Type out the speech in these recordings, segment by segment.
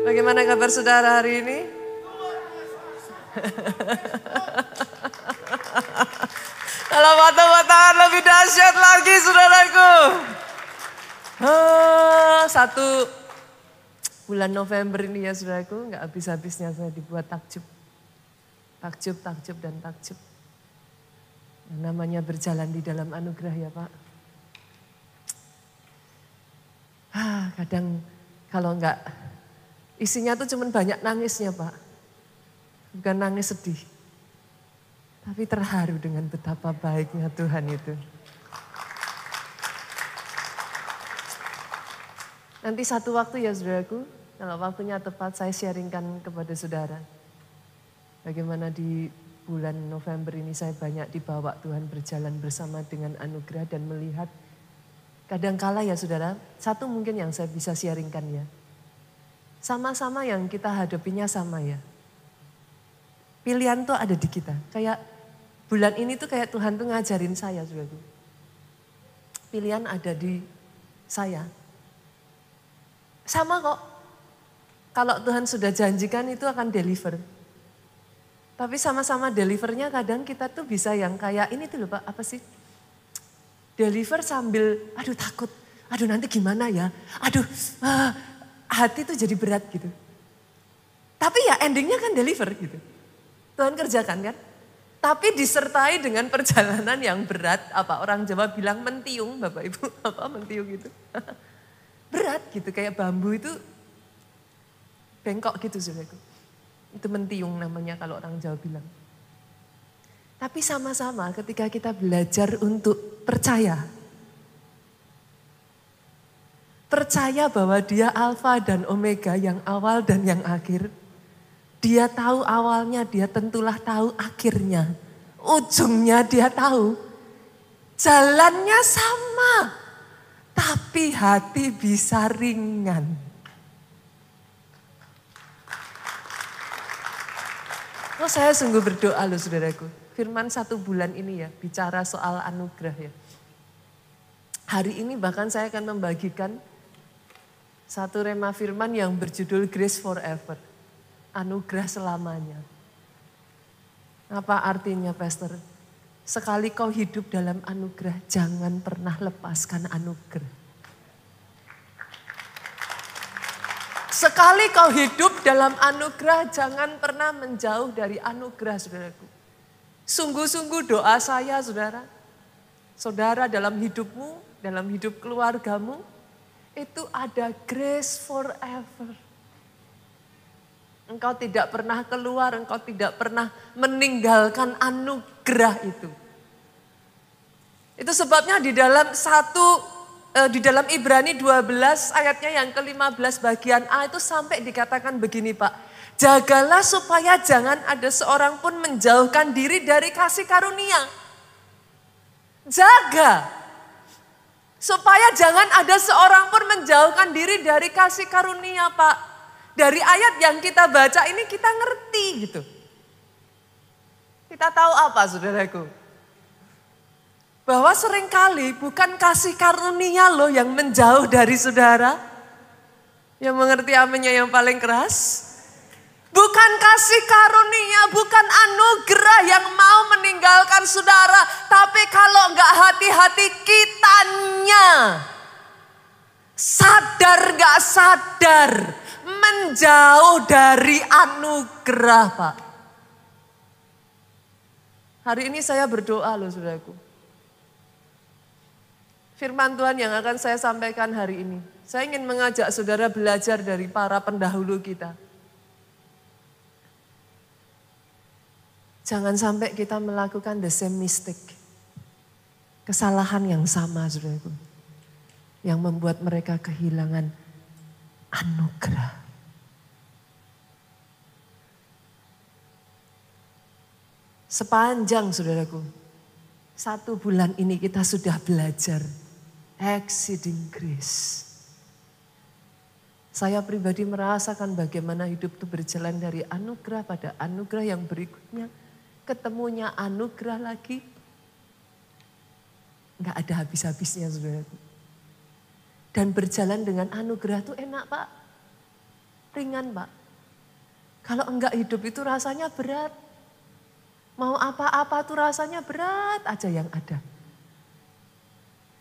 Bagaimana kabar saudara hari ini? Kalau tangan lebih dahsyat lagi saudaraku. Ah, satu bulan November ini ya saudaraku, nggak habis-habisnya saya dibuat takjub. Takjub, takjub, dan takjub. Namanya berjalan di dalam anugerah ya Pak. Ah, kadang kalau nggak isinya tuh cuman banyak nangisnya Pak. Bukan nangis sedih. Tapi terharu dengan betapa baiknya Tuhan itu. Nanti satu waktu ya saudaraku, kalau waktunya tepat saya sharingkan kepada saudara. Bagaimana di bulan November ini saya banyak dibawa Tuhan berjalan bersama dengan anugerah dan melihat kadangkala ya saudara, satu mungkin yang saya bisa sharingkan ya. Sama-sama yang kita hadapinya sama ya. Pilihan tuh ada di kita. Kayak bulan ini tuh kayak Tuhan tuh ngajarin saya saudaraku. Pilihan ada di saya. Sama kok. Kalau Tuhan sudah janjikan itu akan deliver. Tapi sama-sama delivernya kadang kita tuh bisa yang kayak ini tuh loh Pak, apa sih? Deliver sambil, aduh takut, aduh nanti gimana ya, aduh ah, hati tuh jadi berat gitu. Tapi ya endingnya kan deliver gitu. Tuhan kerjakan kan. Tapi disertai dengan perjalanan yang berat, apa orang Jawa bilang mentiung, Bapak Ibu, apa mentiung gitu. berat gitu, kayak bambu itu bengkok gitu saudaraku. Itu mentiung namanya kalau orang Jawa bilang. Tapi sama-sama ketika kita belajar untuk percaya. Percaya bahwa dia alfa dan omega yang awal dan yang akhir. Dia tahu awalnya, dia tentulah tahu akhirnya. Ujungnya dia tahu. Jalannya sama. Tapi hati bisa ringan. Oh saya sungguh berdoa loh saudaraku. Firman satu bulan ini ya bicara soal anugerah ya. Hari ini bahkan saya akan membagikan satu rema firman yang berjudul Grace Forever. Anugerah selamanya. Apa artinya pastor? Sekali kau hidup dalam anugerah, jangan pernah lepaskan anugerah. Sekali kau hidup dalam anugerah, jangan pernah menjauh dari anugerah, saudaraku. Sungguh-sungguh doa saya, saudara. Saudara dalam hidupmu, dalam hidup keluargamu, itu ada grace forever. Engkau tidak pernah keluar, engkau tidak pernah meninggalkan anugerah itu. Itu sebabnya di dalam satu Eh, di dalam Ibrani 12 ayatnya yang ke-15 bagian A itu sampai dikatakan begini Pak. Jagalah supaya jangan ada seorang pun menjauhkan diri dari kasih karunia. Jaga. Supaya jangan ada seorang pun menjauhkan diri dari kasih karunia Pak. Dari ayat yang kita baca ini kita ngerti gitu. Kita tahu apa saudaraku? Bahwa sering kali bukan kasih karunia loh yang menjauh dari saudara. Yang mengerti aminnya yang paling keras. Bukan kasih karunia, bukan anugerah yang mau meninggalkan saudara. Tapi kalau enggak hati-hati kitanya. Sadar enggak sadar. Menjauh dari anugerah Pak. Hari ini saya berdoa loh saudaraku firman Tuhan yang akan saya sampaikan hari ini. Saya ingin mengajak saudara belajar dari para pendahulu kita. Jangan sampai kita melakukan the same mistake. Kesalahan yang sama, saudaraku. Yang membuat mereka kehilangan anugerah. Sepanjang saudaraku, satu bulan ini kita sudah belajar exceeding grace. Saya pribadi merasakan bagaimana hidup itu berjalan dari anugerah pada anugerah yang berikutnya. Ketemunya anugerah lagi. Enggak ada habis-habisnya saudara. Dan berjalan dengan anugerah itu enak pak. ringan Pak. Kalau enggak hidup itu rasanya berat. Mau apa-apa tuh rasanya berat aja yang ada.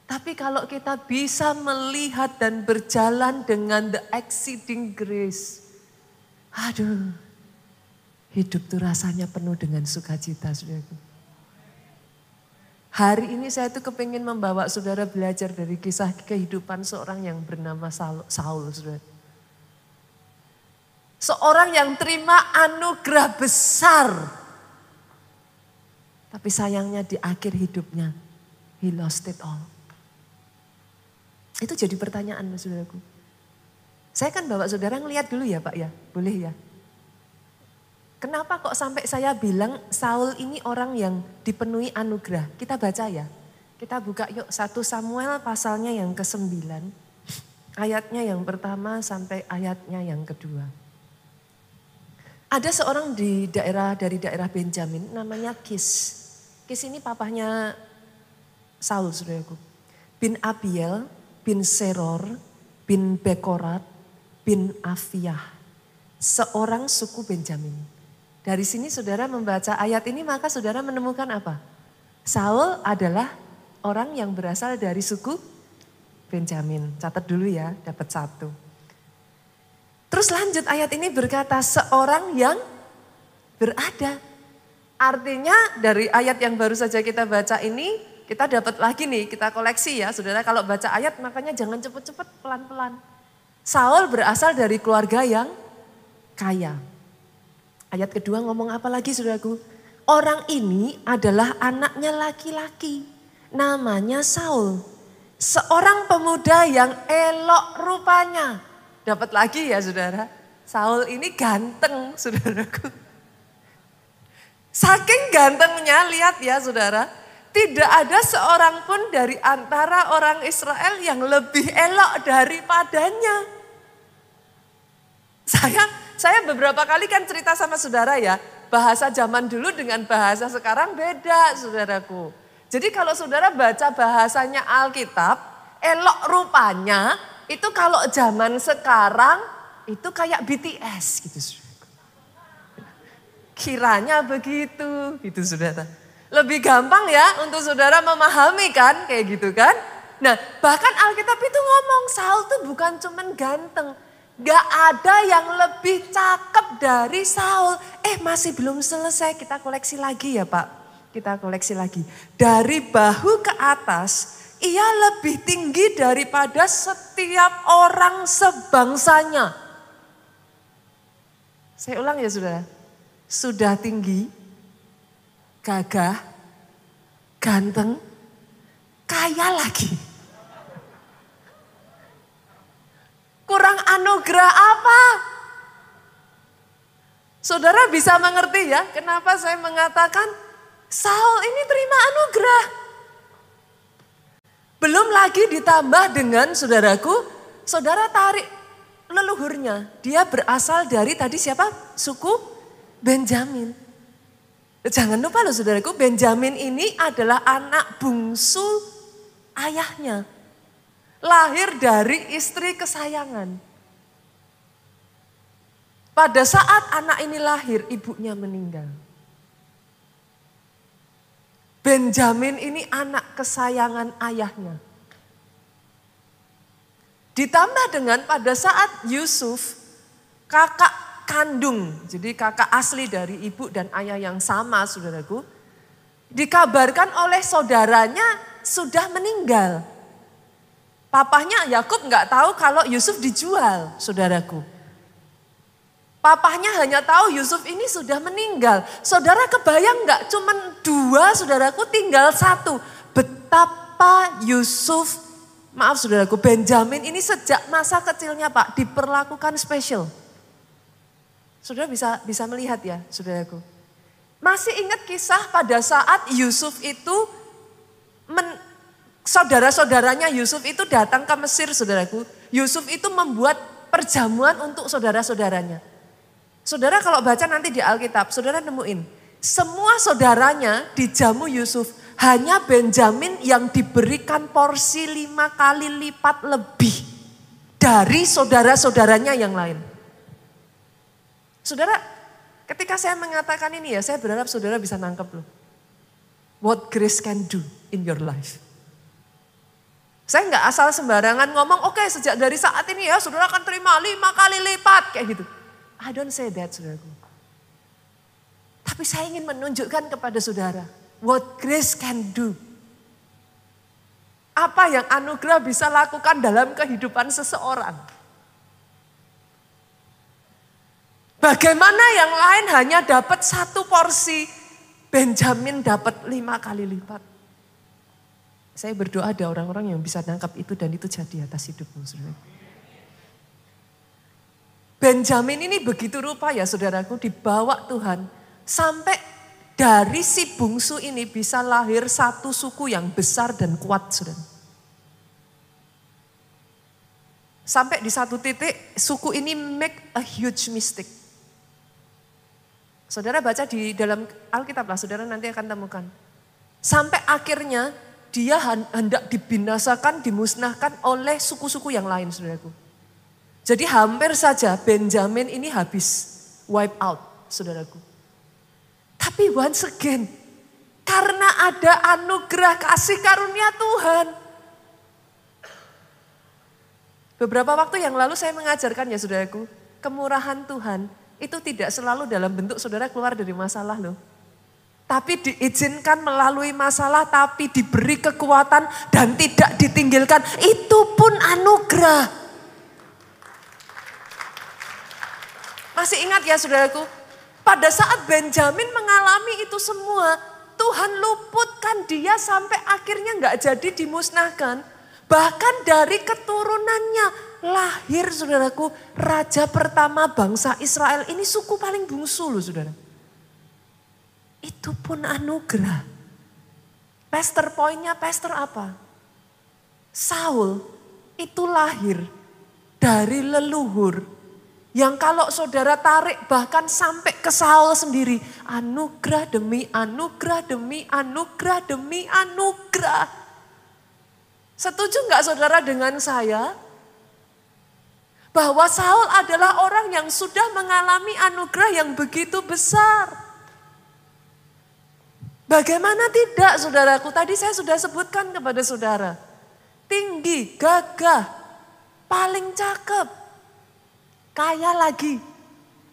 Tapi kalau kita bisa melihat dan berjalan dengan the exceeding grace. Aduh, hidup tuh rasanya penuh dengan sukacita, saudaraku. Hari ini saya tuh kepingin membawa saudara belajar dari kisah kehidupan seorang yang bernama Saul, saudara. Seorang yang terima anugerah besar. Tapi sayangnya di akhir hidupnya, he lost it all. Itu jadi pertanyaan saudaraku. Saya kan bawa saudara ngeliat dulu ya Pak ya, boleh ya? Kenapa kok sampai saya bilang Saul ini orang yang dipenuhi anugerah? Kita baca ya. Kita buka yuk 1 Samuel pasalnya yang ke-9. Ayatnya yang pertama sampai ayatnya yang kedua. Ada seorang di daerah dari daerah Benjamin namanya Kis. Kis ini papahnya Saul saudaraku. Bin Abiel bin Seror, bin Bekorat, bin Afiyah. Seorang suku Benjamin. Dari sini saudara membaca ayat ini maka saudara menemukan apa? Saul adalah orang yang berasal dari suku Benjamin. Catat dulu ya, dapat satu. Terus lanjut ayat ini berkata seorang yang berada. Artinya dari ayat yang baru saja kita baca ini kita dapat lagi nih, kita koleksi ya saudara. Kalau baca ayat makanya jangan cepet-cepet, pelan-pelan. Saul berasal dari keluarga yang kaya. Ayat kedua ngomong apa lagi saudaraku? Orang ini adalah anaknya laki-laki. Namanya Saul. Seorang pemuda yang elok rupanya. Dapat lagi ya saudara. Saul ini ganteng saudaraku. Saking gantengnya lihat ya saudara. Tidak ada seorang pun dari antara orang Israel yang lebih elok daripadanya. Saya saya beberapa kali kan cerita sama saudara ya, bahasa zaman dulu dengan bahasa sekarang beda saudaraku. Jadi kalau saudara baca bahasanya Alkitab, elok rupanya itu kalau zaman sekarang itu kayak BTS gitu. Kiranya begitu gitu saudara. Lebih gampang ya untuk saudara memahami kan kayak gitu kan. Nah bahkan Alkitab itu ngomong Saul tuh bukan cuman ganteng. Gak ada yang lebih cakep dari Saul. Eh masih belum selesai kita koleksi lagi ya Pak. Kita koleksi lagi. Dari bahu ke atas ia lebih tinggi daripada setiap orang sebangsanya. Saya ulang ya saudara. Sudah tinggi, gagah, ganteng, kaya lagi. Kurang anugerah apa? Saudara bisa mengerti ya kenapa saya mengatakan Saul ini terima anugerah. Belum lagi ditambah dengan saudaraku, saudara tarik leluhurnya. Dia berasal dari tadi siapa? Suku Benjamin. Jangan lupa loh saudaraku, Benjamin ini adalah anak bungsu ayahnya. Lahir dari istri kesayangan. Pada saat anak ini lahir, ibunya meninggal. Benjamin ini anak kesayangan ayahnya. Ditambah dengan pada saat Yusuf, kakak kandung, jadi kakak asli dari ibu dan ayah yang sama saudaraku, dikabarkan oleh saudaranya sudah meninggal. Papahnya Yakub nggak tahu kalau Yusuf dijual, saudaraku. Papahnya hanya tahu Yusuf ini sudah meninggal. Saudara kebayang nggak cuman dua saudaraku tinggal satu. Betapa Yusuf, maaf saudaraku, Benjamin ini sejak masa kecilnya Pak diperlakukan spesial. Saudara bisa bisa melihat ya, saudaraku. Masih ingat kisah pada saat Yusuf itu saudara-saudaranya Yusuf itu datang ke Mesir, saudaraku. Yusuf itu membuat perjamuan untuk saudara-saudaranya. Saudara kalau baca nanti di Alkitab, saudara nemuin. Semua saudaranya dijamu Yusuf. Hanya Benjamin yang diberikan porsi lima kali lipat lebih dari saudara-saudaranya yang lain. Saudara, ketika saya mengatakan ini ya, saya berharap saudara bisa nangkep loh. What grace can do in your life. Saya nggak asal sembarangan ngomong, oke okay, sejak dari saat ini ya saudara akan terima lima kali lipat. Kayak gitu. I don't say that saudaraku. Tapi saya ingin menunjukkan kepada saudara, what grace can do. Apa yang anugerah bisa lakukan dalam kehidupan seseorang. Bagaimana yang lain hanya dapat satu porsi, Benjamin dapat lima kali lipat. Saya berdoa ada orang-orang yang bisa nangkap itu dan itu jadi atas hidupmu. Saudara. Benjamin ini begitu rupa ya saudaraku dibawa Tuhan sampai dari si bungsu ini bisa lahir satu suku yang besar dan kuat saudara. Sampai di satu titik suku ini make a huge mistake. Saudara baca di dalam Alkitab lah, saudara nanti akan temukan. Sampai akhirnya dia hendak dibinasakan, dimusnahkan oleh suku-suku yang lain, saudaraku. Jadi hampir saja Benjamin ini habis, wipe out, saudaraku. Tapi once again, karena ada anugerah kasih karunia Tuhan. Beberapa waktu yang lalu saya mengajarkan ya saudaraku, kemurahan Tuhan itu tidak selalu dalam bentuk saudara keluar dari masalah loh. Tapi diizinkan melalui masalah tapi diberi kekuatan dan tidak ditinggalkan. Itu pun anugerah. Masih ingat ya saudaraku? Pada saat Benjamin mengalami itu semua, Tuhan luputkan dia sampai akhirnya nggak jadi dimusnahkan. Bahkan dari keturunannya lahir saudaraku raja pertama bangsa Israel ini suku paling bungsu loh saudara. Itu pun anugerah. Pastor poinnya pastor apa? Saul itu lahir dari leluhur yang kalau saudara tarik bahkan sampai ke Saul sendiri. Anugerah demi anugerah demi anugerah demi anugerah. Setuju nggak saudara dengan saya? bahwa Saul adalah orang yang sudah mengalami anugerah yang begitu besar. Bagaimana tidak saudaraku? Tadi saya sudah sebutkan kepada saudara. Tinggi, gagah, paling cakep. Kaya lagi.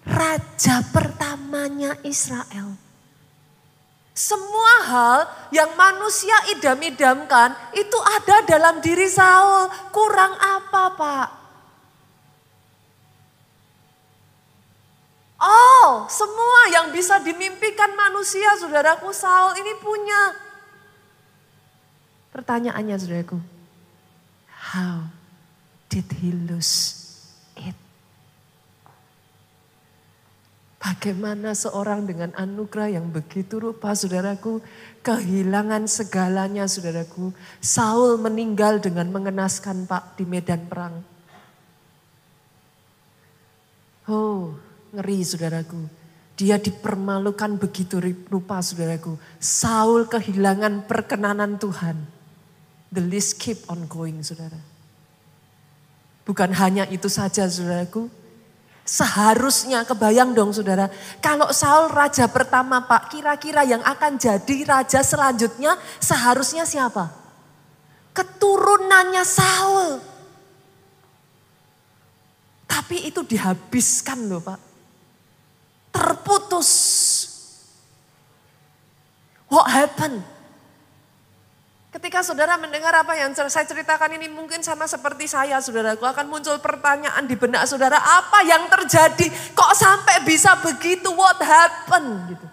Raja pertamanya Israel. Semua hal yang manusia idam-idamkan itu ada dalam diri Saul. Kurang apa pak? Oh, semua yang bisa dimimpikan manusia, saudaraku Saul ini punya. Pertanyaannya, saudaraku, how did he lose it? Bagaimana seorang dengan anugerah yang begitu rupa, saudaraku, kehilangan segalanya, saudaraku. Saul meninggal dengan mengenaskan, Pak, di medan perang. Oh, Ngeri saudaraku. Dia dipermalukan begitu rupa saudaraku. Saul kehilangan perkenanan Tuhan. The list keep on going saudara. Bukan hanya itu saja saudaraku. Seharusnya kebayang dong saudara. Kalau Saul raja pertama pak. Kira-kira yang akan jadi raja selanjutnya seharusnya siapa? Keturunannya Saul. Tapi itu dihabiskan loh pak terputus. What happened? Ketika saudara mendengar apa yang saya ceritakan ini mungkin sama seperti saya saudaraku akan muncul pertanyaan di benak saudara apa yang terjadi kok sampai bisa begitu what happened gitu.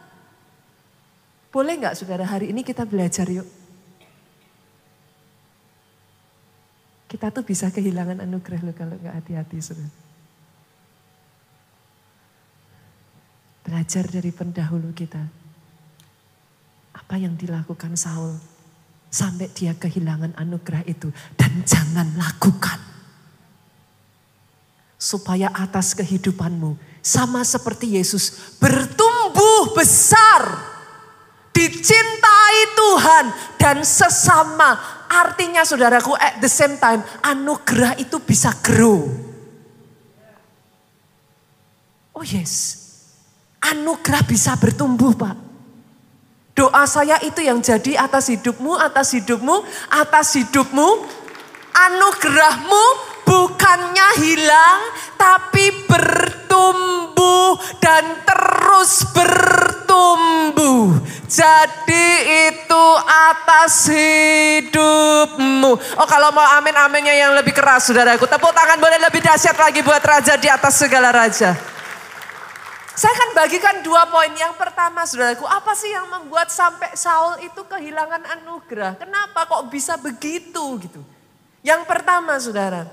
Boleh nggak saudara hari ini kita belajar yuk. Kita tuh bisa kehilangan anugerah loh kalau nggak hati-hati saudara. Belajar dari pendahulu kita. Apa yang dilakukan Saul sampai dia kehilangan anugerah itu dan jangan lakukan. Supaya atas kehidupanmu sama seperti Yesus bertumbuh besar dicintai Tuhan dan sesama. Artinya saudaraku at the same time anugerah itu bisa grow. Oh yes, anugerah bisa bertumbuh Pak. Doa saya itu yang jadi atas hidupmu, atas hidupmu, atas hidupmu. Anugerahmu bukannya hilang, tapi bertumbuh dan terus bertumbuh. Jadi itu atas hidupmu. Oh kalau mau amin aminnya yang lebih keras saudaraku. Tepuk tangan boleh lebih dahsyat lagi buat raja di atas segala raja. Saya akan bagikan dua poin. Yang pertama saudaraku, apa sih yang membuat sampai Saul itu kehilangan anugerah? Kenapa kok bisa begitu gitu? Yang pertama saudara,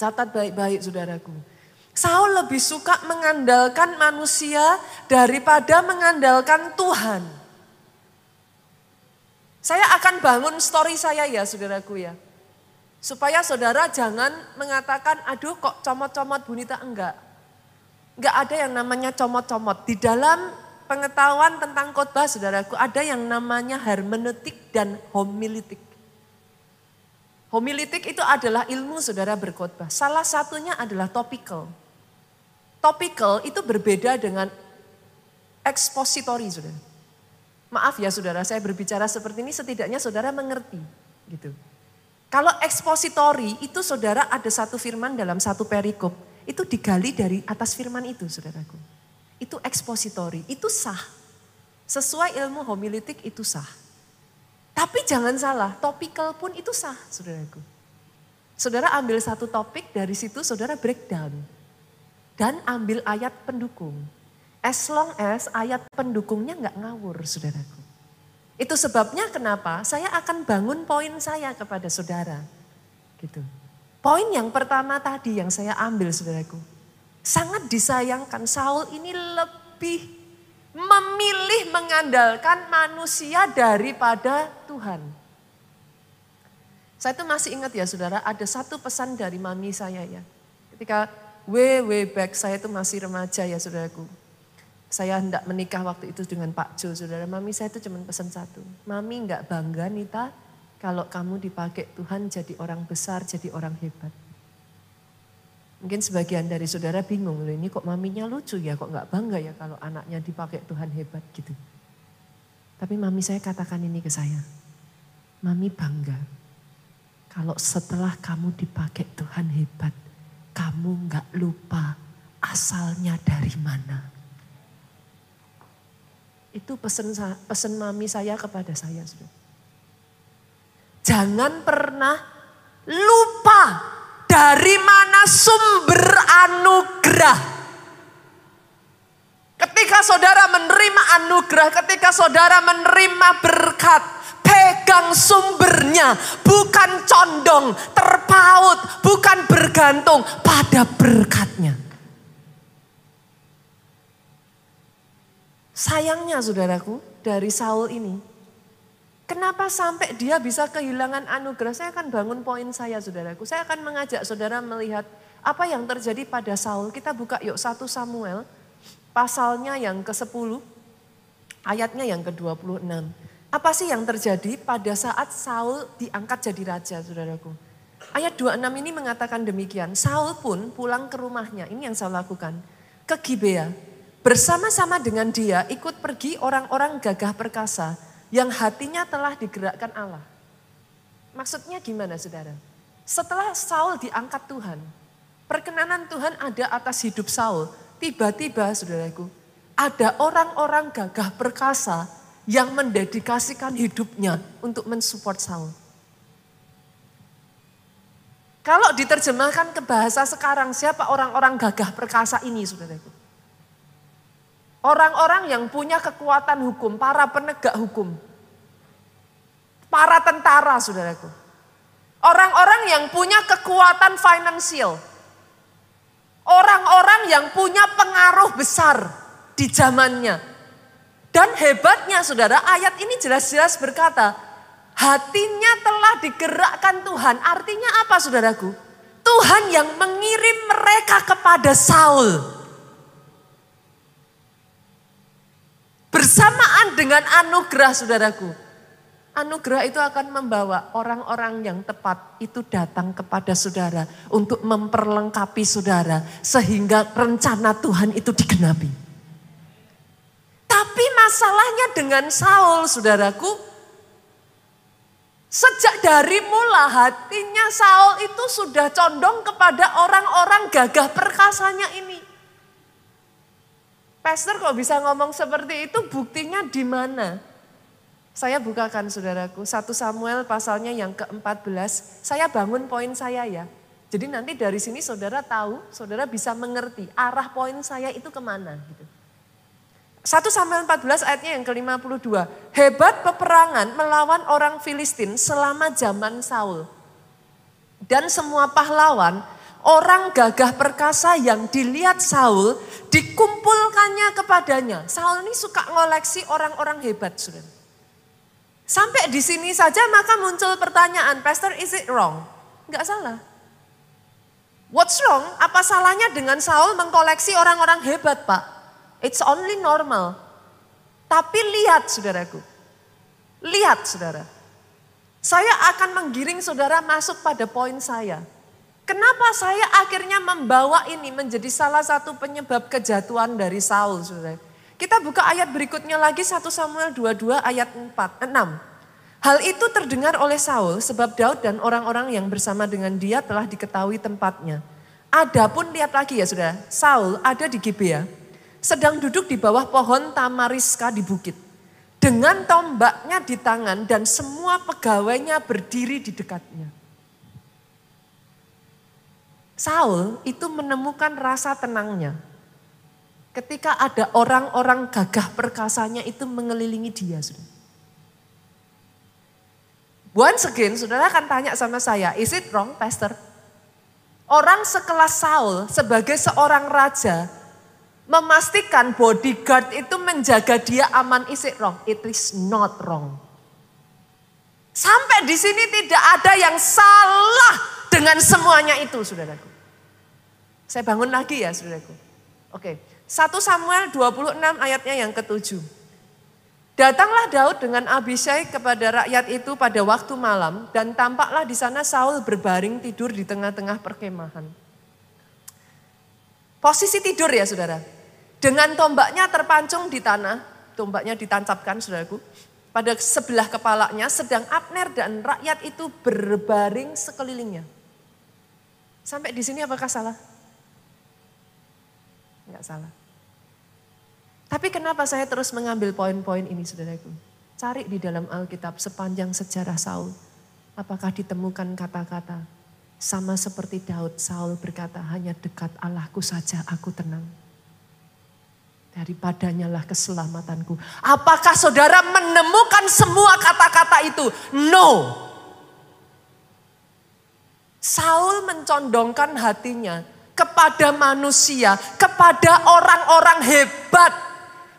catat baik-baik saudaraku. Saul lebih suka mengandalkan manusia daripada mengandalkan Tuhan. Saya akan bangun story saya ya saudaraku ya. Supaya saudara jangan mengatakan, aduh kok comot-comot bunita enggak. Enggak ada yang namanya comot-comot. Di dalam pengetahuan tentang khotbah saudaraku ada yang namanya hermeneutik dan homiletik. Homiletik itu adalah ilmu saudara berkhotbah. Salah satunya adalah topical. Topical itu berbeda dengan expository saudara. Maaf ya saudara, saya berbicara seperti ini setidaknya saudara mengerti gitu. Kalau expository itu saudara ada satu firman dalam satu perikop itu digali dari atas firman itu, saudaraku. Itu ekspositori, itu sah. Sesuai ilmu homiletik itu sah. Tapi jangan salah, topikal pun itu sah, saudaraku. Saudara ambil satu topik, dari situ saudara breakdown. Dan ambil ayat pendukung. As long as ayat pendukungnya nggak ngawur, saudaraku. Itu sebabnya kenapa saya akan bangun poin saya kepada saudara. Gitu. Poin yang pertama tadi yang saya ambil saudaraku. Sangat disayangkan Saul ini lebih memilih mengandalkan manusia daripada Tuhan. Saya itu masih ingat ya saudara, ada satu pesan dari mami saya ya. Ketika way, way back, saya itu masih remaja ya saudaraku. Saya hendak menikah waktu itu dengan Pak Jo, saudara. Mami saya itu cuma pesan satu. Mami enggak bangga Nita, kalau kamu dipakai Tuhan jadi orang besar, jadi orang hebat. Mungkin sebagian dari saudara bingung, loh ini kok maminya lucu ya, kok nggak bangga ya kalau anaknya dipakai Tuhan hebat gitu. Tapi mami saya katakan ini ke saya, mami bangga kalau setelah kamu dipakai Tuhan hebat, kamu nggak lupa asalnya dari mana. Itu pesan pesan mami saya kepada saya, saudara. Jangan pernah lupa dari mana sumber anugerah. Ketika saudara menerima anugerah, ketika saudara menerima berkat, pegang sumbernya, bukan condong, terpaut, bukan bergantung pada berkatnya. Sayangnya saudaraku, dari Saul ini Kenapa sampai dia bisa kehilangan anugerah? Saya akan bangun poin saya saudaraku. Saya akan mengajak saudara melihat apa yang terjadi pada Saul. Kita buka yuk 1 Samuel pasalnya yang ke-10 ayatnya yang ke-26. Apa sih yang terjadi pada saat Saul diangkat jadi raja saudaraku? Ayat 26 ini mengatakan demikian. Saul pun pulang ke rumahnya. Ini yang saya lakukan. Ke Gibea. Bersama-sama dengan dia ikut pergi orang-orang gagah perkasa yang hatinya telah digerakkan Allah. Maksudnya gimana saudara? Setelah Saul diangkat Tuhan, perkenanan Tuhan ada atas hidup Saul. Tiba-tiba saudaraku, ada orang-orang gagah perkasa yang mendedikasikan hidupnya untuk mensupport Saul. Kalau diterjemahkan ke bahasa sekarang, siapa orang-orang gagah perkasa ini saudaraku? Orang-orang yang punya kekuatan hukum, para penegak hukum. Para tentara, saudaraku. Orang-orang yang punya kekuatan finansial. Orang-orang yang punya pengaruh besar di zamannya. Dan hebatnya saudara, ayat ini jelas-jelas berkata, hatinya telah digerakkan Tuhan. Artinya apa saudaraku? Tuhan yang mengirim mereka kepada Saul. Bersamaan dengan anugerah saudaraku. Anugerah itu akan membawa orang-orang yang tepat itu datang kepada saudara untuk memperlengkapi saudara sehingga rencana Tuhan itu digenapi. Tapi masalahnya dengan Saul, saudaraku, sejak dari mula hatinya Saul itu sudah condong kepada orang-orang gagah perkasanya ini. Pastor kok bisa ngomong seperti itu buktinya di mana? Saya bukakan saudaraku, 1 Samuel pasalnya yang ke-14, saya bangun poin saya ya. Jadi nanti dari sini saudara tahu, saudara bisa mengerti arah poin saya itu ke mana. Gitu. 1 Samuel 14 ayatnya yang ke-52. Hebat peperangan melawan orang Filistin selama zaman Saul. Dan semua pahlawan, orang gagah perkasa yang dilihat Saul, dikumpulkannya kepadanya. Saul ini suka ngoleksi orang-orang hebat, saudara. Sampai di sini saja maka muncul pertanyaan, Pastor is it wrong? Enggak salah. What's wrong? Apa salahnya dengan Saul mengkoleksi orang-orang hebat Pak? It's only normal. Tapi lihat saudaraku. Lihat saudara. Saya akan menggiring saudara masuk pada poin saya. Kenapa saya akhirnya membawa ini menjadi salah satu penyebab kejatuhan dari Saul saudara. Kita buka ayat berikutnya lagi 1 Samuel 22 ayat 4, 6. Hal itu terdengar oleh Saul sebab Daud dan orang-orang yang bersama dengan dia telah diketahui tempatnya. Adapun lihat lagi ya sudah, Saul ada di Gibea, sedang duduk di bawah pohon tamariska di bukit. Dengan tombaknya di tangan dan semua pegawainya berdiri di dekatnya. Saul itu menemukan rasa tenangnya Ketika ada orang-orang gagah perkasanya itu mengelilingi dia. Saudara. Once again, saudara akan tanya sama saya, is it wrong pastor? Orang sekelas Saul sebagai seorang raja memastikan bodyguard itu menjaga dia aman, is it wrong? It is not wrong. Sampai di sini tidak ada yang salah dengan semuanya itu, saudaraku. Saya bangun lagi ya, saudaraku. Oke, okay. 1 Samuel 26 ayatnya yang ketujuh. Datanglah Daud dengan Abishai kepada rakyat itu pada waktu malam dan tampaklah di sana Saul berbaring tidur di tengah-tengah perkemahan. Posisi tidur ya saudara. Dengan tombaknya terpancung di tanah, tombaknya ditancapkan saudaraku. Pada sebelah kepalanya sedang Abner dan rakyat itu berbaring sekelilingnya. Sampai di sini apakah salah? Enggak salah. Tapi kenapa saya terus mengambil poin-poin ini saudaraku? Cari di dalam Alkitab sepanjang sejarah Saul. Apakah ditemukan kata-kata sama seperti Daud, Saul berkata hanya dekat Allahku saja aku tenang. Daripadanya lah keselamatanku. Apakah saudara menemukan semua kata-kata itu? No. Saul mencondongkan hatinya kepada manusia, kepada orang-orang hebat.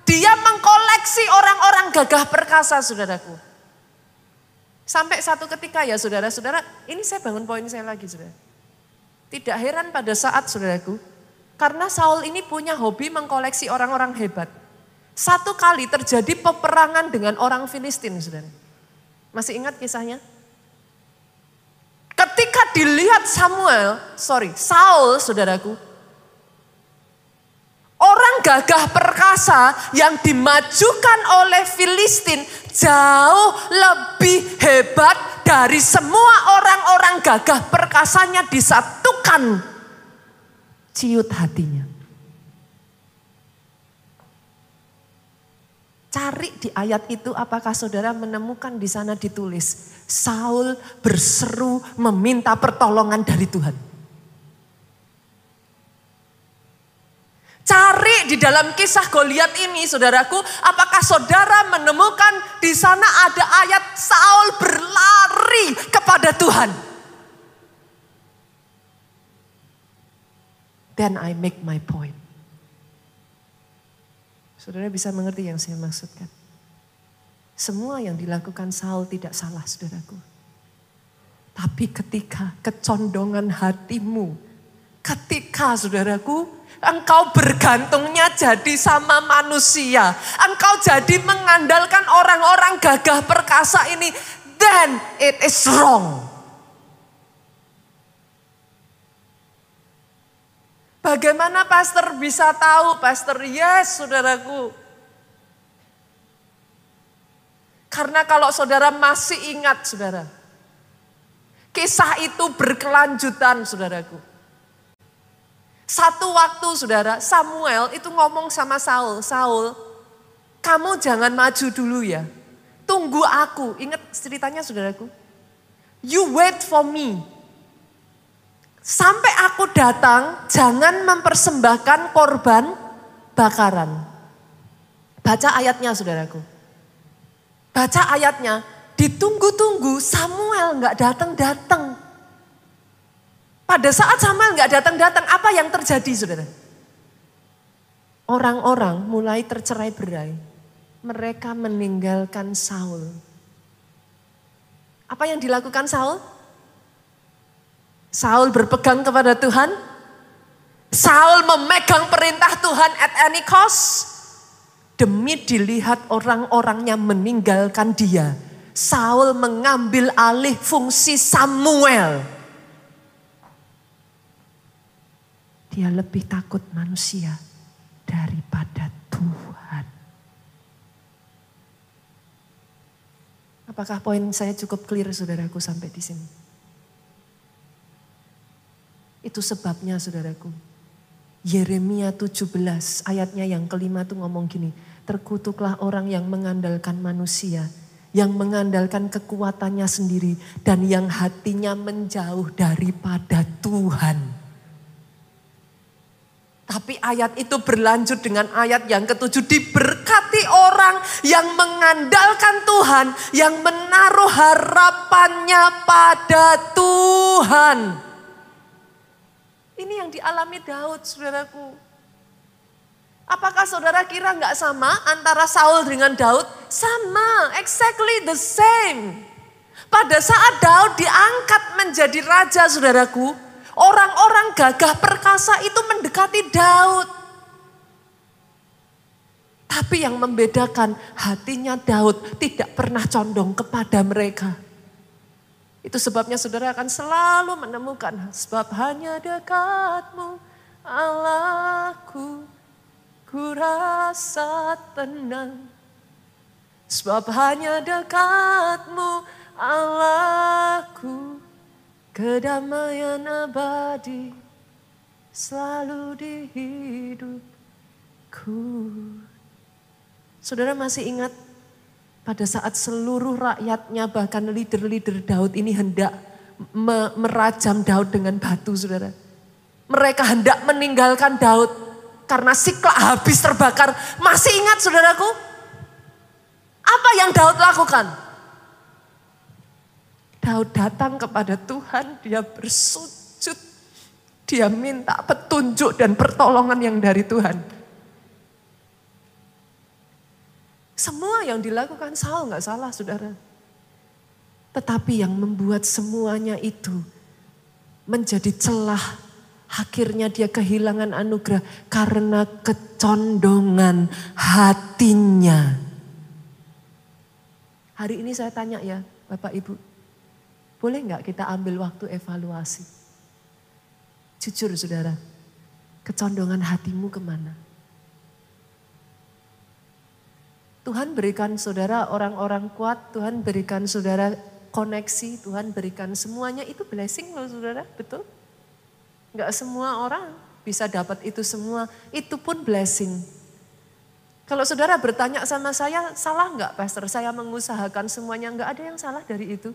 Dia mengkoleksi orang-orang gagah perkasa, saudaraku. Sampai satu ketika ya saudara-saudara, ini saya bangun poin saya lagi saudara. Tidak heran pada saat saudaraku, karena Saul ini punya hobi mengkoleksi orang-orang hebat. Satu kali terjadi peperangan dengan orang Filistin saudara. Masih ingat kisahnya? Ketika dilihat Samuel, sorry, Saul saudaraku, gagah perkasa yang dimajukan oleh Filistin jauh lebih hebat dari semua orang-orang gagah perkasanya disatukan ciut hatinya. Cari di ayat itu apakah saudara menemukan di sana ditulis Saul berseru meminta pertolongan dari Tuhan. Cari di dalam kisah Goliat ini, saudaraku, apakah saudara menemukan di sana ada ayat Saul berlari kepada Tuhan? Then I make my point. Saudara bisa mengerti yang saya maksudkan? Semua yang dilakukan Saul tidak salah saudaraku. Tapi ketika kecondongan hatimu Ketika saudaraku, engkau bergantungnya jadi sama manusia. Engkau jadi mengandalkan orang-orang gagah perkasa ini. Then it is wrong. Bagaimana pastor bisa tahu? Pastor, yes saudaraku. Karena kalau saudara masih ingat saudara. Kisah itu berkelanjutan saudaraku. Satu waktu saudara, Samuel itu ngomong sama Saul. Saul, kamu jangan maju dulu ya. Tunggu aku. Ingat ceritanya saudaraku. You wait for me. Sampai aku datang, jangan mempersembahkan korban bakaran. Baca ayatnya saudaraku. Baca ayatnya, ditunggu-tunggu Samuel nggak datang-datang. Pada saat Samuel nggak datang-datang, apa yang terjadi saudara? Orang-orang mulai tercerai berai. Mereka meninggalkan Saul. Apa yang dilakukan Saul? Saul berpegang kepada Tuhan. Saul memegang perintah Tuhan at any cost. Demi dilihat orang-orangnya meninggalkan dia. Saul mengambil alih fungsi Samuel. Dia lebih takut manusia daripada Tuhan. Apakah poin saya cukup clear saudaraku sampai di sini? Itu sebabnya saudaraku. Yeremia 17 ayatnya yang kelima tuh ngomong gini. Terkutuklah orang yang mengandalkan manusia. Yang mengandalkan kekuatannya sendiri. Dan yang hatinya menjauh daripada Tuhan. Tapi ayat itu berlanjut dengan ayat yang ketujuh. Diberkati orang yang mengandalkan Tuhan. Yang menaruh harapannya pada Tuhan. Ini yang dialami Daud, saudaraku. Apakah saudara kira nggak sama antara Saul dengan Daud? Sama, exactly the same. Pada saat Daud diangkat menjadi raja, saudaraku, orang-orang gagah perkasa itu mendekati Daud. Tapi yang membedakan hatinya Daud tidak pernah condong kepada mereka. Itu sebabnya saudara akan selalu menemukan sebab hanya dekatmu Allahku ku rasa tenang. Sebab hanya dekatmu Allahku kedamaian abadi selalu di hidupku. Saudara masih ingat pada saat seluruh rakyatnya bahkan leader-leader Daud ini hendak merajam Daud dengan batu saudara. Mereka hendak meninggalkan Daud karena Sikla habis terbakar. Masih ingat saudaraku? Apa yang Daud lakukan? Daud datang kepada Tuhan, dia bersujud. Dia minta petunjuk dan pertolongan yang dari Tuhan. Semua yang dilakukan Saul nggak salah saudara. Tetapi yang membuat semuanya itu menjadi celah. Akhirnya dia kehilangan anugerah karena kecondongan hatinya. Hari ini saya tanya ya Bapak Ibu. Boleh nggak kita ambil waktu evaluasi? Jujur saudara, kecondongan hatimu ke mana? Tuhan berikan saudara orang-orang kuat, Tuhan berikan saudara koneksi, Tuhan berikan semuanya itu blessing loh saudara, betul? Enggak semua orang bisa dapat itu semua, itu pun blessing. Kalau saudara bertanya sama saya, salah enggak pastor saya mengusahakan semuanya, enggak ada yang salah dari itu.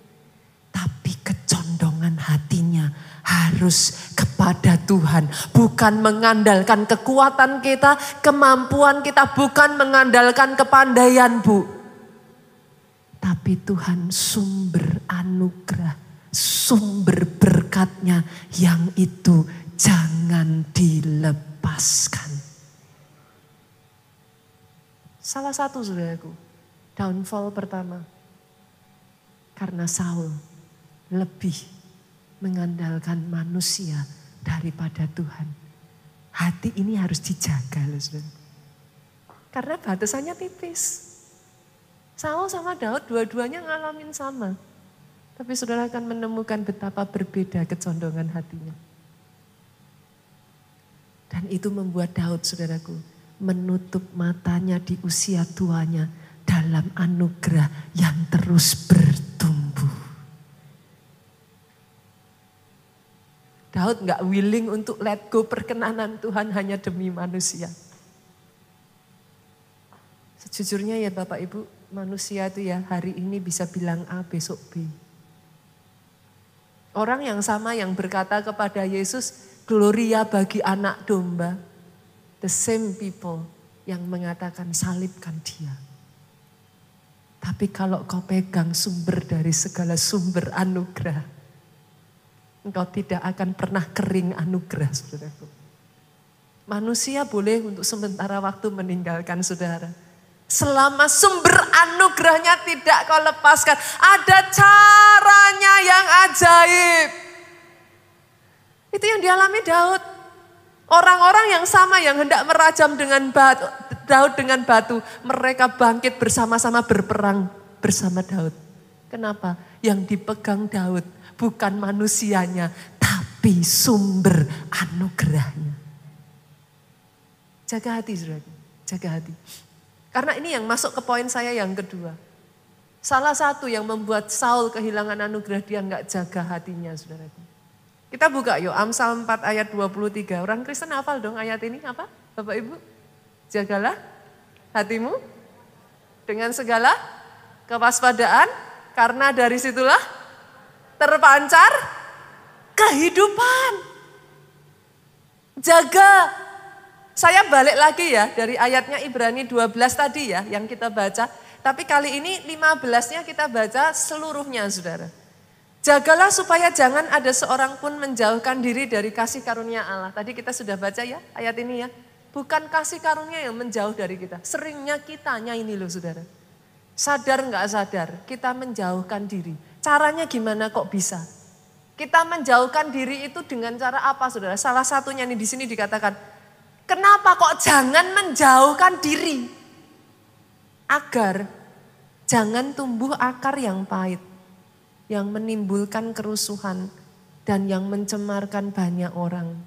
Hatinya harus kepada Tuhan. Bukan mengandalkan kekuatan kita, kemampuan kita, bukan mengandalkan kepandaian Bu. Tapi Tuhan sumber anugerah, sumber berkatnya yang itu jangan dilepaskan. Salah satu saudaraku, downfall pertama. Karena Saul lebih mengandalkan manusia daripada Tuhan. Hati ini harus dijaga loh saudara. Karena batasannya tipis. Saul sama Daud dua-duanya ngalamin sama. Tapi saudara akan menemukan betapa berbeda kecondongan hatinya. Dan itu membuat Daud saudaraku menutup matanya di usia tuanya dalam anugerah yang terus bertumbuh. Daud nggak willing untuk let go perkenanan Tuhan hanya demi manusia. Sejujurnya ya Bapak Ibu, manusia itu ya hari ini bisa bilang A, besok B. Orang yang sama yang berkata kepada Yesus, gloria bagi anak domba. The same people yang mengatakan salibkan dia. Tapi kalau kau pegang sumber dari segala sumber anugerah, engkau tidak akan pernah kering anugerah, saudaraku. Manusia boleh untuk sementara waktu meninggalkan saudara. Selama sumber anugerahnya tidak kau lepaskan. Ada caranya yang ajaib. Itu yang dialami Daud. Orang-orang yang sama yang hendak merajam dengan batu, Daud dengan batu, mereka bangkit bersama-sama berperang bersama Daud. Kenapa? Yang dipegang Daud bukan manusianya, tapi sumber anugerahnya. Jaga hati, saudara. Jaga hati. Karena ini yang masuk ke poin saya yang kedua. Salah satu yang membuat Saul kehilangan anugerah dia nggak jaga hatinya, saudara. Kita buka yuk Amsal 4 ayat 23. Orang Kristen hafal dong ayat ini apa? Bapak Ibu? Jagalah hatimu dengan segala kewaspadaan karena dari situlah terpancar kehidupan. Jaga. Saya balik lagi ya dari ayatnya Ibrani 12 tadi ya yang kita baca. Tapi kali ini 15-nya kita baca seluruhnya saudara. Jagalah supaya jangan ada seorang pun menjauhkan diri dari kasih karunia Allah. Tadi kita sudah baca ya ayat ini ya. Bukan kasih karunia yang menjauh dari kita. Seringnya kitanya ini loh saudara. Sadar nggak sadar kita menjauhkan diri. Caranya gimana kok bisa? Kita menjauhkan diri itu dengan cara apa saudara? Salah satunya nih di sini dikatakan, kenapa kok jangan menjauhkan diri? Agar jangan tumbuh akar yang pahit yang menimbulkan kerusuhan dan yang mencemarkan banyak orang.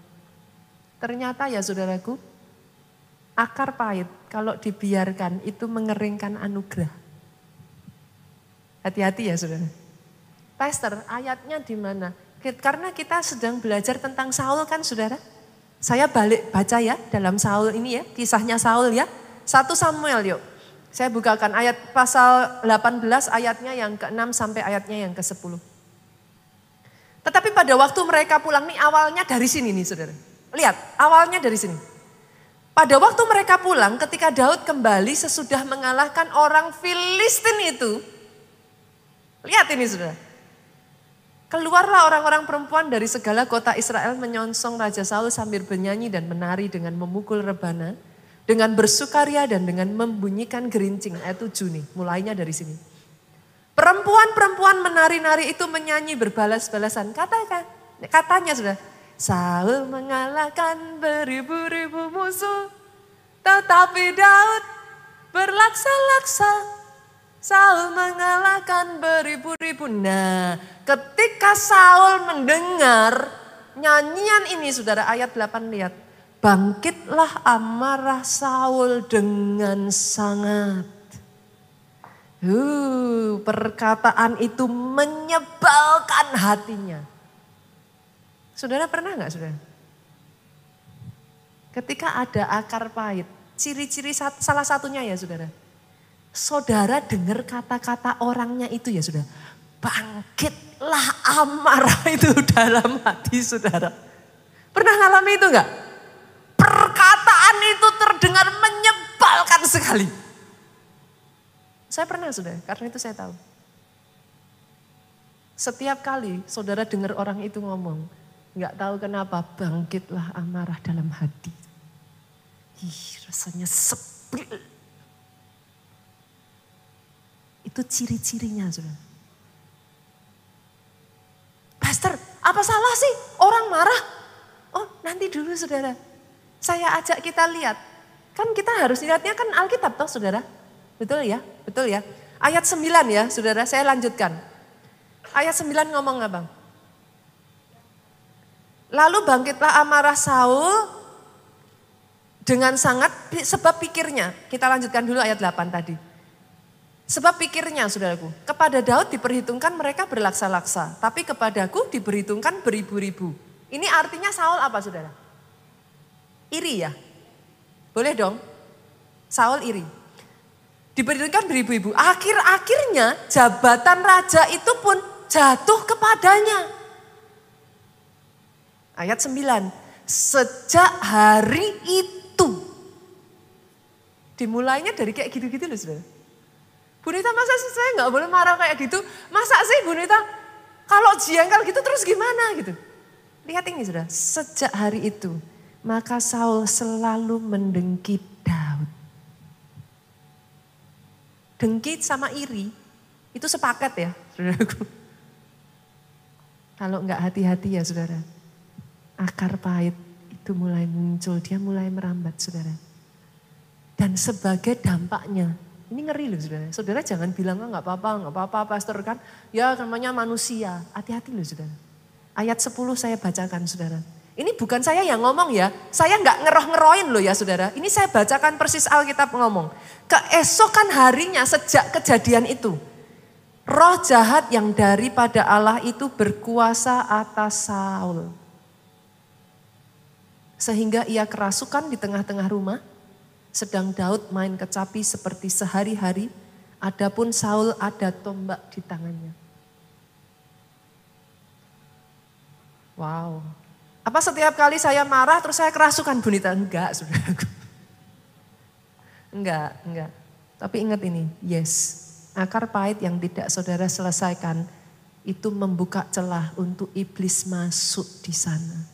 Ternyata ya saudaraku, akar pahit kalau dibiarkan itu mengeringkan anugerah. Hati-hati ya saudara. Pastor, ayatnya di mana? Karena kita sedang belajar tentang Saul kan saudara. Saya balik baca ya dalam Saul ini ya, kisahnya Saul ya. Satu Samuel yuk. Saya bukakan ayat pasal 18 ayatnya yang ke-6 sampai ayatnya yang ke-10. Tetapi pada waktu mereka pulang nih awalnya dari sini nih saudara. Lihat awalnya dari sini. Pada waktu mereka pulang ketika Daud kembali sesudah mengalahkan orang Filistin itu. Lihat ini saudara. Keluarlah orang-orang perempuan dari segala kota Israel menyongsong Raja Saul sambil bernyanyi dan menari dengan memukul rebana dengan bersukaria dan dengan membunyikan gerincing. Ayat 7 nih, mulainya dari sini. Perempuan-perempuan menari-nari itu menyanyi berbalas-balasan. Katakan, katanya sudah, Saul mengalahkan beribu-ribu musuh, tetapi Daud berlaksa-laksa. Saul mengalahkan beribu-ribu. Nah, ketika Saul mendengar nyanyian ini, saudara ayat 8 lihat. Bangkitlah amarah Saul dengan sangat. Uh, perkataan itu menyebalkan hatinya. Saudara pernah nggak saudara? Ketika ada akar pahit, ciri-ciri salah satunya ya saudara. Saudara dengar kata-kata orangnya itu ya saudara. Bangkitlah amarah itu dalam hati saudara. Pernah ngalami itu enggak? perkataan itu terdengar menyebalkan sekali. Saya pernah sudah, karena itu saya tahu. Setiap kali saudara dengar orang itu ngomong, nggak tahu kenapa bangkitlah amarah dalam hati. Ih, rasanya sepil. Itu ciri-cirinya, saudara. Pastor, apa salah sih orang marah? Oh nanti dulu saudara, saya ajak kita lihat. Kan kita harus lihatnya kan Alkitab toh saudara. Betul ya, betul ya. Ayat 9 ya saudara, saya lanjutkan. Ayat 9 ngomong apa? Lalu bangkitlah amarah Saul dengan sangat sebab pikirnya. Kita lanjutkan dulu ayat 8 tadi. Sebab pikirnya saudaraku, kepada Daud diperhitungkan mereka berlaksa-laksa, tapi kepadaku diperhitungkan beribu-ribu. Ini artinya Saul apa saudara? Iri ya? Boleh dong? Saul iri. Diperhitungkan beribu-ribu. Akhir-akhirnya jabatan raja itu pun jatuh kepadanya. Ayat 9. Sejak hari itu. Dimulainya dari kayak gitu-gitu loh saudara. Bu Nita masa sih saya nggak boleh marah kayak gitu? Masa sih Bu Nita kalau gitu terus gimana gitu? Lihat ini sudah, sejak hari itu maka Saul selalu mendengki Daud. Dengki sama iri itu sepakat ya saudaraku. Kalau nggak hati-hati ya saudara, akar pahit itu mulai muncul, dia mulai merambat saudara. Dan sebagai dampaknya ini ngeri loh saudara. Saudara jangan bilang oh, nggak apa-apa, nggak apa-apa pastor kan. Ya namanya manusia. Hati-hati loh saudara. Ayat 10 saya bacakan saudara. Ini bukan saya yang ngomong ya. Saya nggak ngeroh-ngeroin loh ya saudara. Ini saya bacakan persis Alkitab ngomong. Keesokan harinya sejak kejadian itu. Roh jahat yang daripada Allah itu berkuasa atas Saul. Sehingga ia kerasukan di tengah-tengah rumah sedang Daud main kecapi seperti sehari-hari, adapun Saul ada tombak di tangannya. Wow. Apa setiap kali saya marah terus saya kerasukan bunita? Enggak, saudaraku. Enggak, enggak. Tapi ingat ini, yes. Akar pahit yang tidak saudara selesaikan itu membuka celah untuk iblis masuk di sana.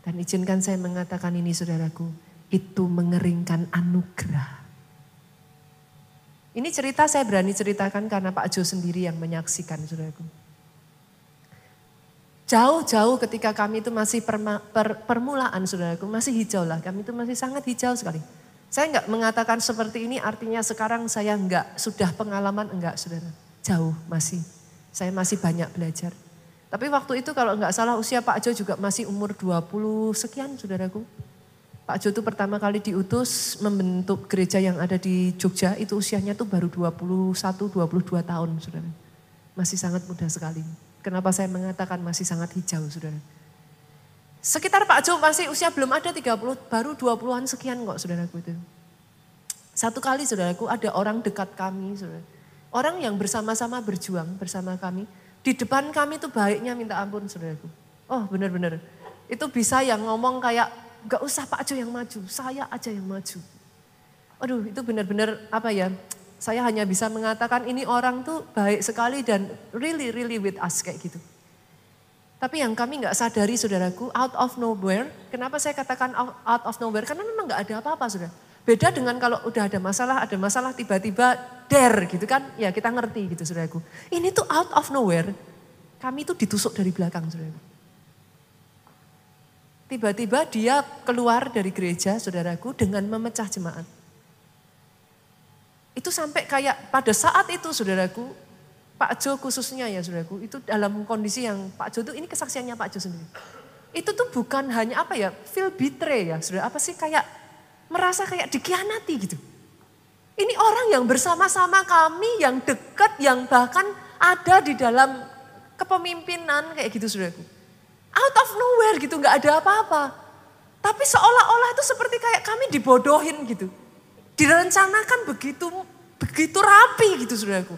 Dan izinkan saya mengatakan ini saudaraku, itu mengeringkan anugerah. Ini cerita saya berani ceritakan karena Pak Jo sendiri yang menyaksikan saudaraku. Jauh-jauh ketika kami itu masih perma, per, permulaan saudaraku, masih hijau lah. Kami itu masih sangat hijau sekali. Saya enggak mengatakan seperti ini artinya sekarang saya enggak sudah pengalaman enggak saudara. Jauh masih. Saya masih banyak belajar. Tapi waktu itu kalau enggak salah usia Pak Jo juga masih umur 20 sekian saudaraku. Pak Jo itu pertama kali diutus membentuk gereja yang ada di Jogja itu usianya tuh baru 21, 22 tahun saudara. Masih sangat muda sekali. Kenapa saya mengatakan masih sangat hijau saudara. Sekitar Pak Jo masih usia belum ada 30, baru 20-an sekian kok saudaraku itu. Satu kali saudaraku ada orang dekat kami saudara. Orang yang bersama-sama berjuang bersama kami. Di depan kami tuh baiknya minta ampun saudaraku. Oh benar-benar. Itu bisa yang ngomong kayak Gak usah Pak Jo yang maju, saya aja yang maju. Aduh itu benar-benar apa ya, saya hanya bisa mengatakan ini orang tuh baik sekali dan really really with us kayak gitu. Tapi yang kami nggak sadari saudaraku, out of nowhere, kenapa saya katakan out of nowhere? Karena memang nggak ada apa-apa saudara. Beda dengan kalau udah ada masalah, ada masalah tiba-tiba der gitu kan, ya kita ngerti gitu saudaraku. Ini tuh out of nowhere, kami tuh ditusuk dari belakang saudaraku. Tiba-tiba dia keluar dari gereja, saudaraku, dengan memecah jemaat. Itu sampai kayak pada saat itu, saudaraku, Pak Jo khususnya ya, saudaraku, itu dalam kondisi yang Pak Jo itu, ini kesaksiannya Pak Jo sendiri. Itu tuh bukan hanya apa ya, feel betray ya, saudara, apa sih kayak merasa kayak dikhianati gitu. Ini orang yang bersama-sama kami, yang dekat, yang bahkan ada di dalam kepemimpinan kayak gitu, saudaraku out of nowhere gitu, nggak ada apa-apa. Tapi seolah-olah itu seperti kayak kami dibodohin gitu. Direncanakan begitu begitu rapi gitu saudaraku.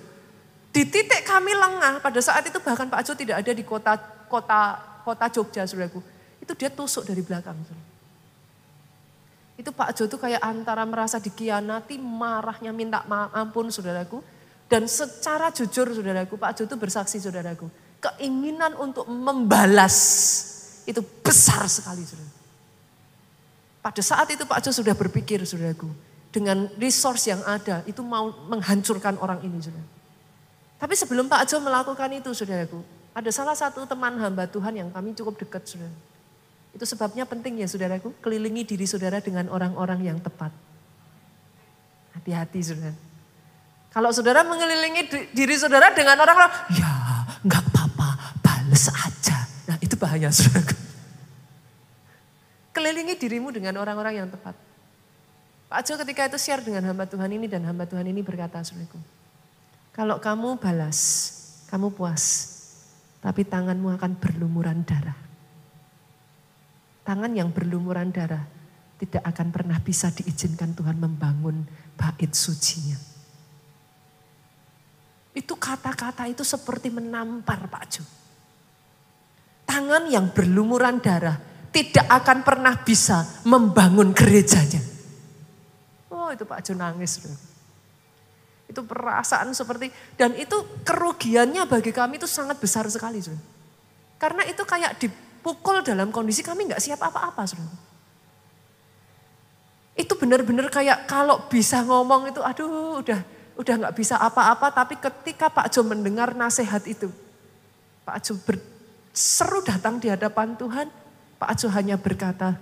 Di titik kami lengah pada saat itu bahkan Pak Ajo tidak ada di kota kota kota Jogja saudaraku. Itu dia tusuk dari belakang. Saudara. Itu Pak Jo itu kayak antara merasa dikhianati, marahnya minta ampun saudaraku. Dan secara jujur saudaraku, Pak Jo itu bersaksi saudaraku keinginan untuk membalas itu besar sekali saudara. Pada saat itu Pak Jo sudah berpikir saudaraku, dengan resource yang ada itu mau menghancurkan orang ini saudara. Tapi sebelum Pak Jo melakukan itu saudaraku, Ada salah satu teman hamba Tuhan yang kami cukup dekat, saudara. Itu sebabnya penting ya saudaraku, kelilingi diri saudara dengan orang-orang yang tepat. Hati-hati saudara. Kalau saudara mengelilingi diri saudara dengan orang-orang, ya nggak bahaya saudara. Kelilingi dirimu dengan orang-orang yang tepat. Pak Jo ketika itu share dengan hamba Tuhan ini dan hamba Tuhan ini berkata saudaraku. Kalau kamu balas, kamu puas, tapi tanganmu akan berlumuran darah. Tangan yang berlumuran darah tidak akan pernah bisa diizinkan Tuhan membangun bait sucinya. Itu kata-kata itu seperti menampar Pak Jo. Tangan yang berlumuran darah tidak akan pernah bisa membangun gerejanya. Oh itu Pak Jo nangis. Loh. Itu perasaan seperti, dan itu kerugiannya bagi kami itu sangat besar sekali. Loh. Karena itu kayak dipukul dalam kondisi kami nggak siap apa-apa. Loh. Itu benar-benar kayak kalau bisa ngomong itu aduh udah udah nggak bisa apa-apa tapi ketika Pak Jo mendengar nasihat itu Pak Jo berseru datang di hadapan Tuhan. Pak Jo hanya berkata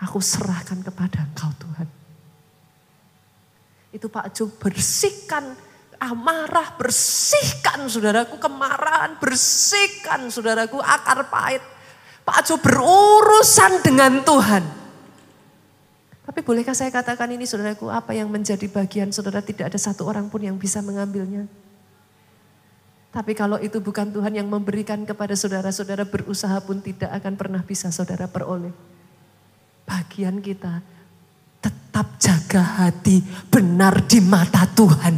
aku serahkan kepada engkau Tuhan. Itu Pak Jo bersihkan amarah bersihkan saudaraku kemarahan bersihkan saudaraku akar pahit. Pak Jo berurusan dengan Tuhan. Tapi bolehkah saya katakan ini saudaraku, apa yang menjadi bagian saudara? Tidak ada satu orang pun yang bisa mengambilnya. Tapi kalau itu bukan Tuhan yang memberikan kepada saudara, saudara berusaha pun tidak akan pernah bisa saudara peroleh. Bagian kita tetap jaga hati benar di mata Tuhan.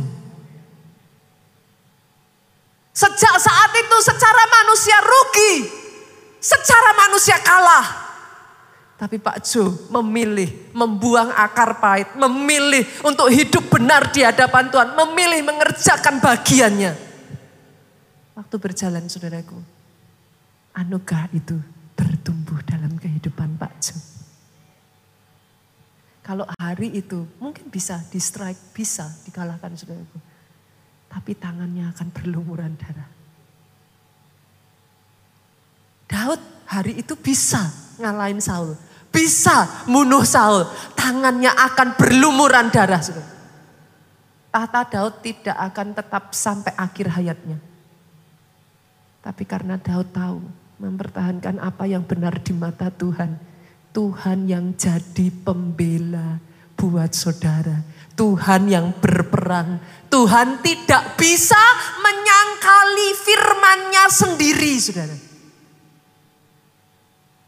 Sejak saat itu secara manusia rugi, secara manusia kalah. Tapi Pak Jo memilih membuang akar pahit, memilih untuk hidup benar di hadapan Tuhan, memilih mengerjakan bagiannya. Waktu berjalan saudaraku, anugerah itu bertumbuh dalam kehidupan Pak Jo. Kalau hari itu mungkin bisa di strike, bisa dikalahkan saudaraku. Tapi tangannya akan berlumuran darah. Daud hari itu bisa ngalahin Saul bisa bunuh Saul. Tangannya akan berlumuran darah. Tahta Daud tidak akan tetap sampai akhir hayatnya. Tapi karena Daud tahu mempertahankan apa yang benar di mata Tuhan. Tuhan yang jadi pembela buat saudara. Tuhan yang berperang. Tuhan tidak bisa menyangkali firmannya sendiri saudara.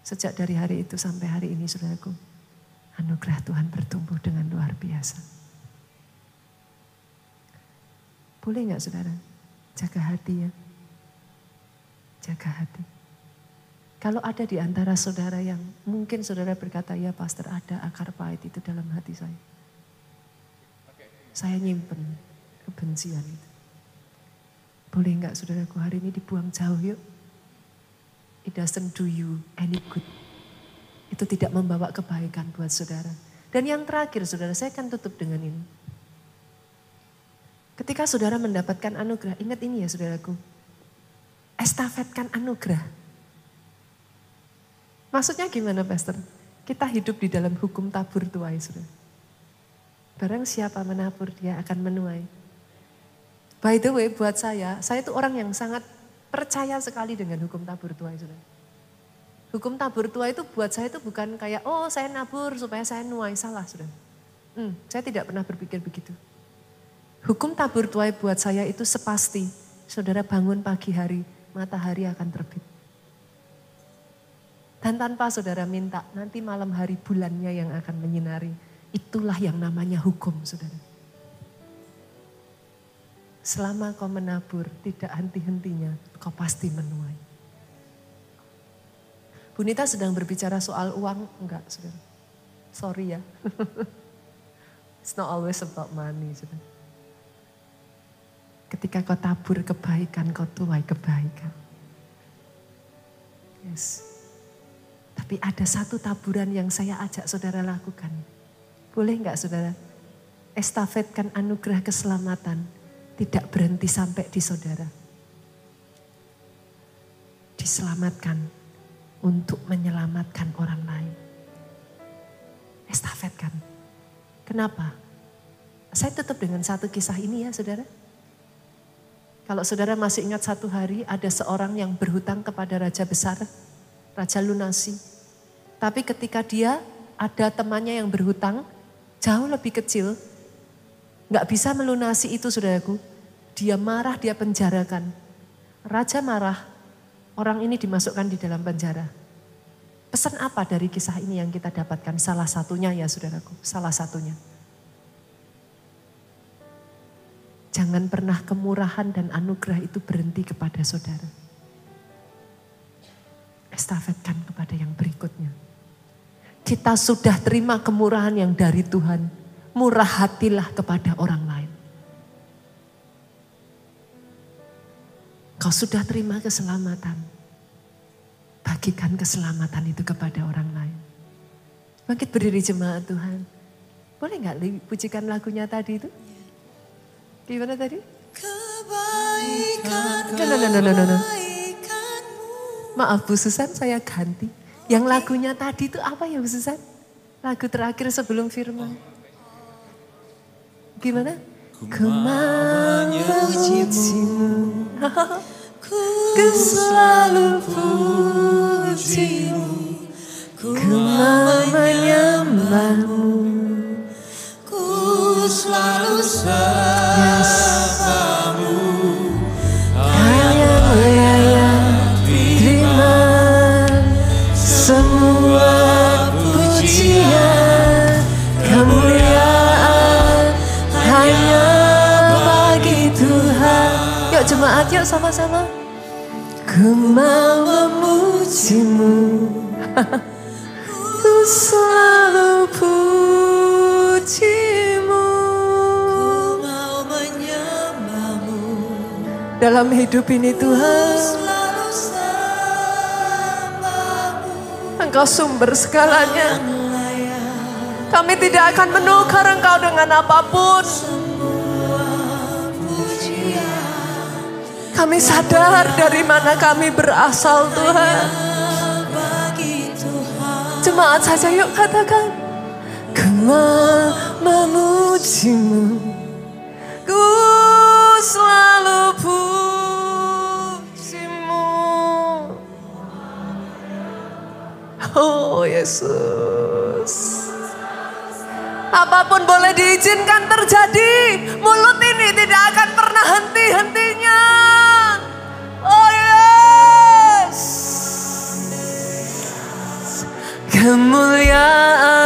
Sejak dari hari itu sampai hari ini saudaraku, anugerah Tuhan bertumbuh dengan luar biasa. Boleh nggak saudara? Jaga hati ya. Jaga hati. Kalau ada di antara saudara yang mungkin saudara berkata, ya pastor ada akar pahit itu dalam hati saya. Saya nyimpen kebencian itu. Boleh nggak saudaraku hari ini dibuang jauh yuk. It doesn't do you any good. Itu tidak membawa kebaikan buat saudara. Dan yang terakhir saudara, saya akan tutup dengan ini. Ketika saudara mendapatkan anugerah, ingat ini ya saudaraku. Estafetkan anugerah. Maksudnya gimana pastor? Kita hidup di dalam hukum tabur tuai saudara. Barang siapa menabur dia akan menuai. By the way buat saya, saya itu orang yang sangat Percaya sekali dengan hukum tabur tua itu. Hukum tabur tua itu buat saya itu bukan kayak, oh saya nabur supaya saya nuai. Salah sudah. Hmm, saya tidak pernah berpikir begitu. Hukum tabur tua buat saya itu sepasti. Saudara bangun pagi hari, matahari akan terbit. Dan tanpa saudara minta, nanti malam hari bulannya yang akan menyinari. Itulah yang namanya hukum saudara. Selama kau menabur, tidak henti-hentinya, kau pasti menuai. Bunita sedang berbicara soal uang, enggak, saudara. Sorry ya. It's not always about money, saudara. Ketika kau tabur kebaikan, kau tuai kebaikan. Yes. Tapi ada satu taburan yang saya ajak saudara lakukan. Boleh enggak saudara? Estafetkan anugerah keselamatan tidak berhenti sampai di saudara. diselamatkan untuk menyelamatkan orang lain. Estafetkan. Kenapa? Saya tutup dengan satu kisah ini ya saudara. Kalau saudara masih ingat satu hari ada seorang yang berhutang kepada raja besar, raja lunasi. Tapi ketika dia ada temannya yang berhutang, jauh lebih kecil, nggak bisa melunasi itu saudaraku. Dia marah, dia penjarakan. Raja marah, orang ini dimasukkan di dalam penjara. Pesan apa dari kisah ini yang kita dapatkan? Salah satunya ya saudaraku, salah satunya. Jangan pernah kemurahan dan anugerah itu berhenti kepada saudara. Estafetkan kepada yang berikutnya. Kita sudah terima kemurahan yang dari Tuhan. Murah hatilah kepada orang lain. Kau sudah terima keselamatan bagikan keselamatan itu kepada orang lain. Bangkit berdiri jemaat Tuhan. Boleh nggak pujikan lagunya tadi itu? Gimana tadi? Kebaikan, No, no, no, no, no, no. Maaf Bu Susan saya ganti. Yang lagunya tadi itu apa ya Bu Susan? Lagu terakhir sebelum firman. Gimana? Ku memujimu. Ku selalu pujimu. Ku menyembahmu. ku selalu Yes. Jemaat yuk sama-sama. Ku mau memujimu. Ku selalu pujimu. mau menyembahmu. Dalam hidup ini Tuhan, Selalu sembahmu. Engkau sumber segalanya. Kami tidak akan menukar Engkau dengan apa pun. Kami sadar dari mana kami berasal Tuhan. Jemaat saja yuk katakan. Ku memujimu. Ku selalu pujimu. Oh Yesus. Apa pun boleh diizinkan terjadi. Mulut ini tidak akan pernah henti-hentinya. Kemuliaan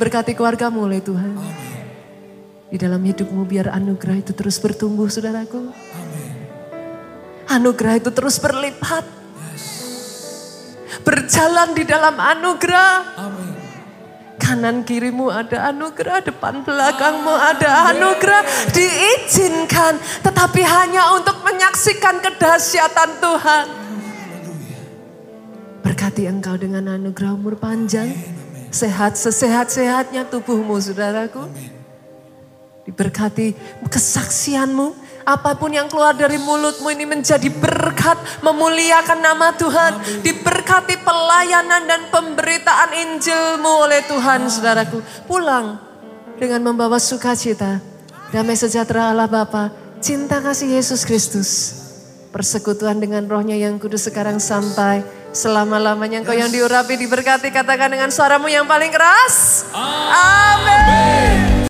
Diberkati keluargamu oleh Tuhan. Di dalam hidupmu biar anugerah itu terus bertumbuh saudaraku. Anugerah itu terus berlipat. Berjalan di dalam anugerah. Kanan kirimu ada anugerah, depan belakangmu ada anugerah. Diizinkan, tetapi hanya untuk menyaksikan kedahsyatan Tuhan. Berkati engkau dengan anugerah umur panjang. Sehat sesehat-sehatnya tubuhmu saudaraku. Diberkati kesaksianmu. Apa pun yang keluar dari mulutmu ini menjadi berkat memuliakan nama Tuhan. Diberkati pelayanan dan pemberitaan Injilmu oleh Tuhan saudaraku. Pulang dengan membawa sukacita. Damai sejahtera Allah Bapa, cinta kasih Yesus Kristus. Persekutuan dengan rohnya yang kudus sekarang sampai selama-lamanya. Engkau yang diurapi, diberkati, katakan dengan suaramu yang paling keras. Amin.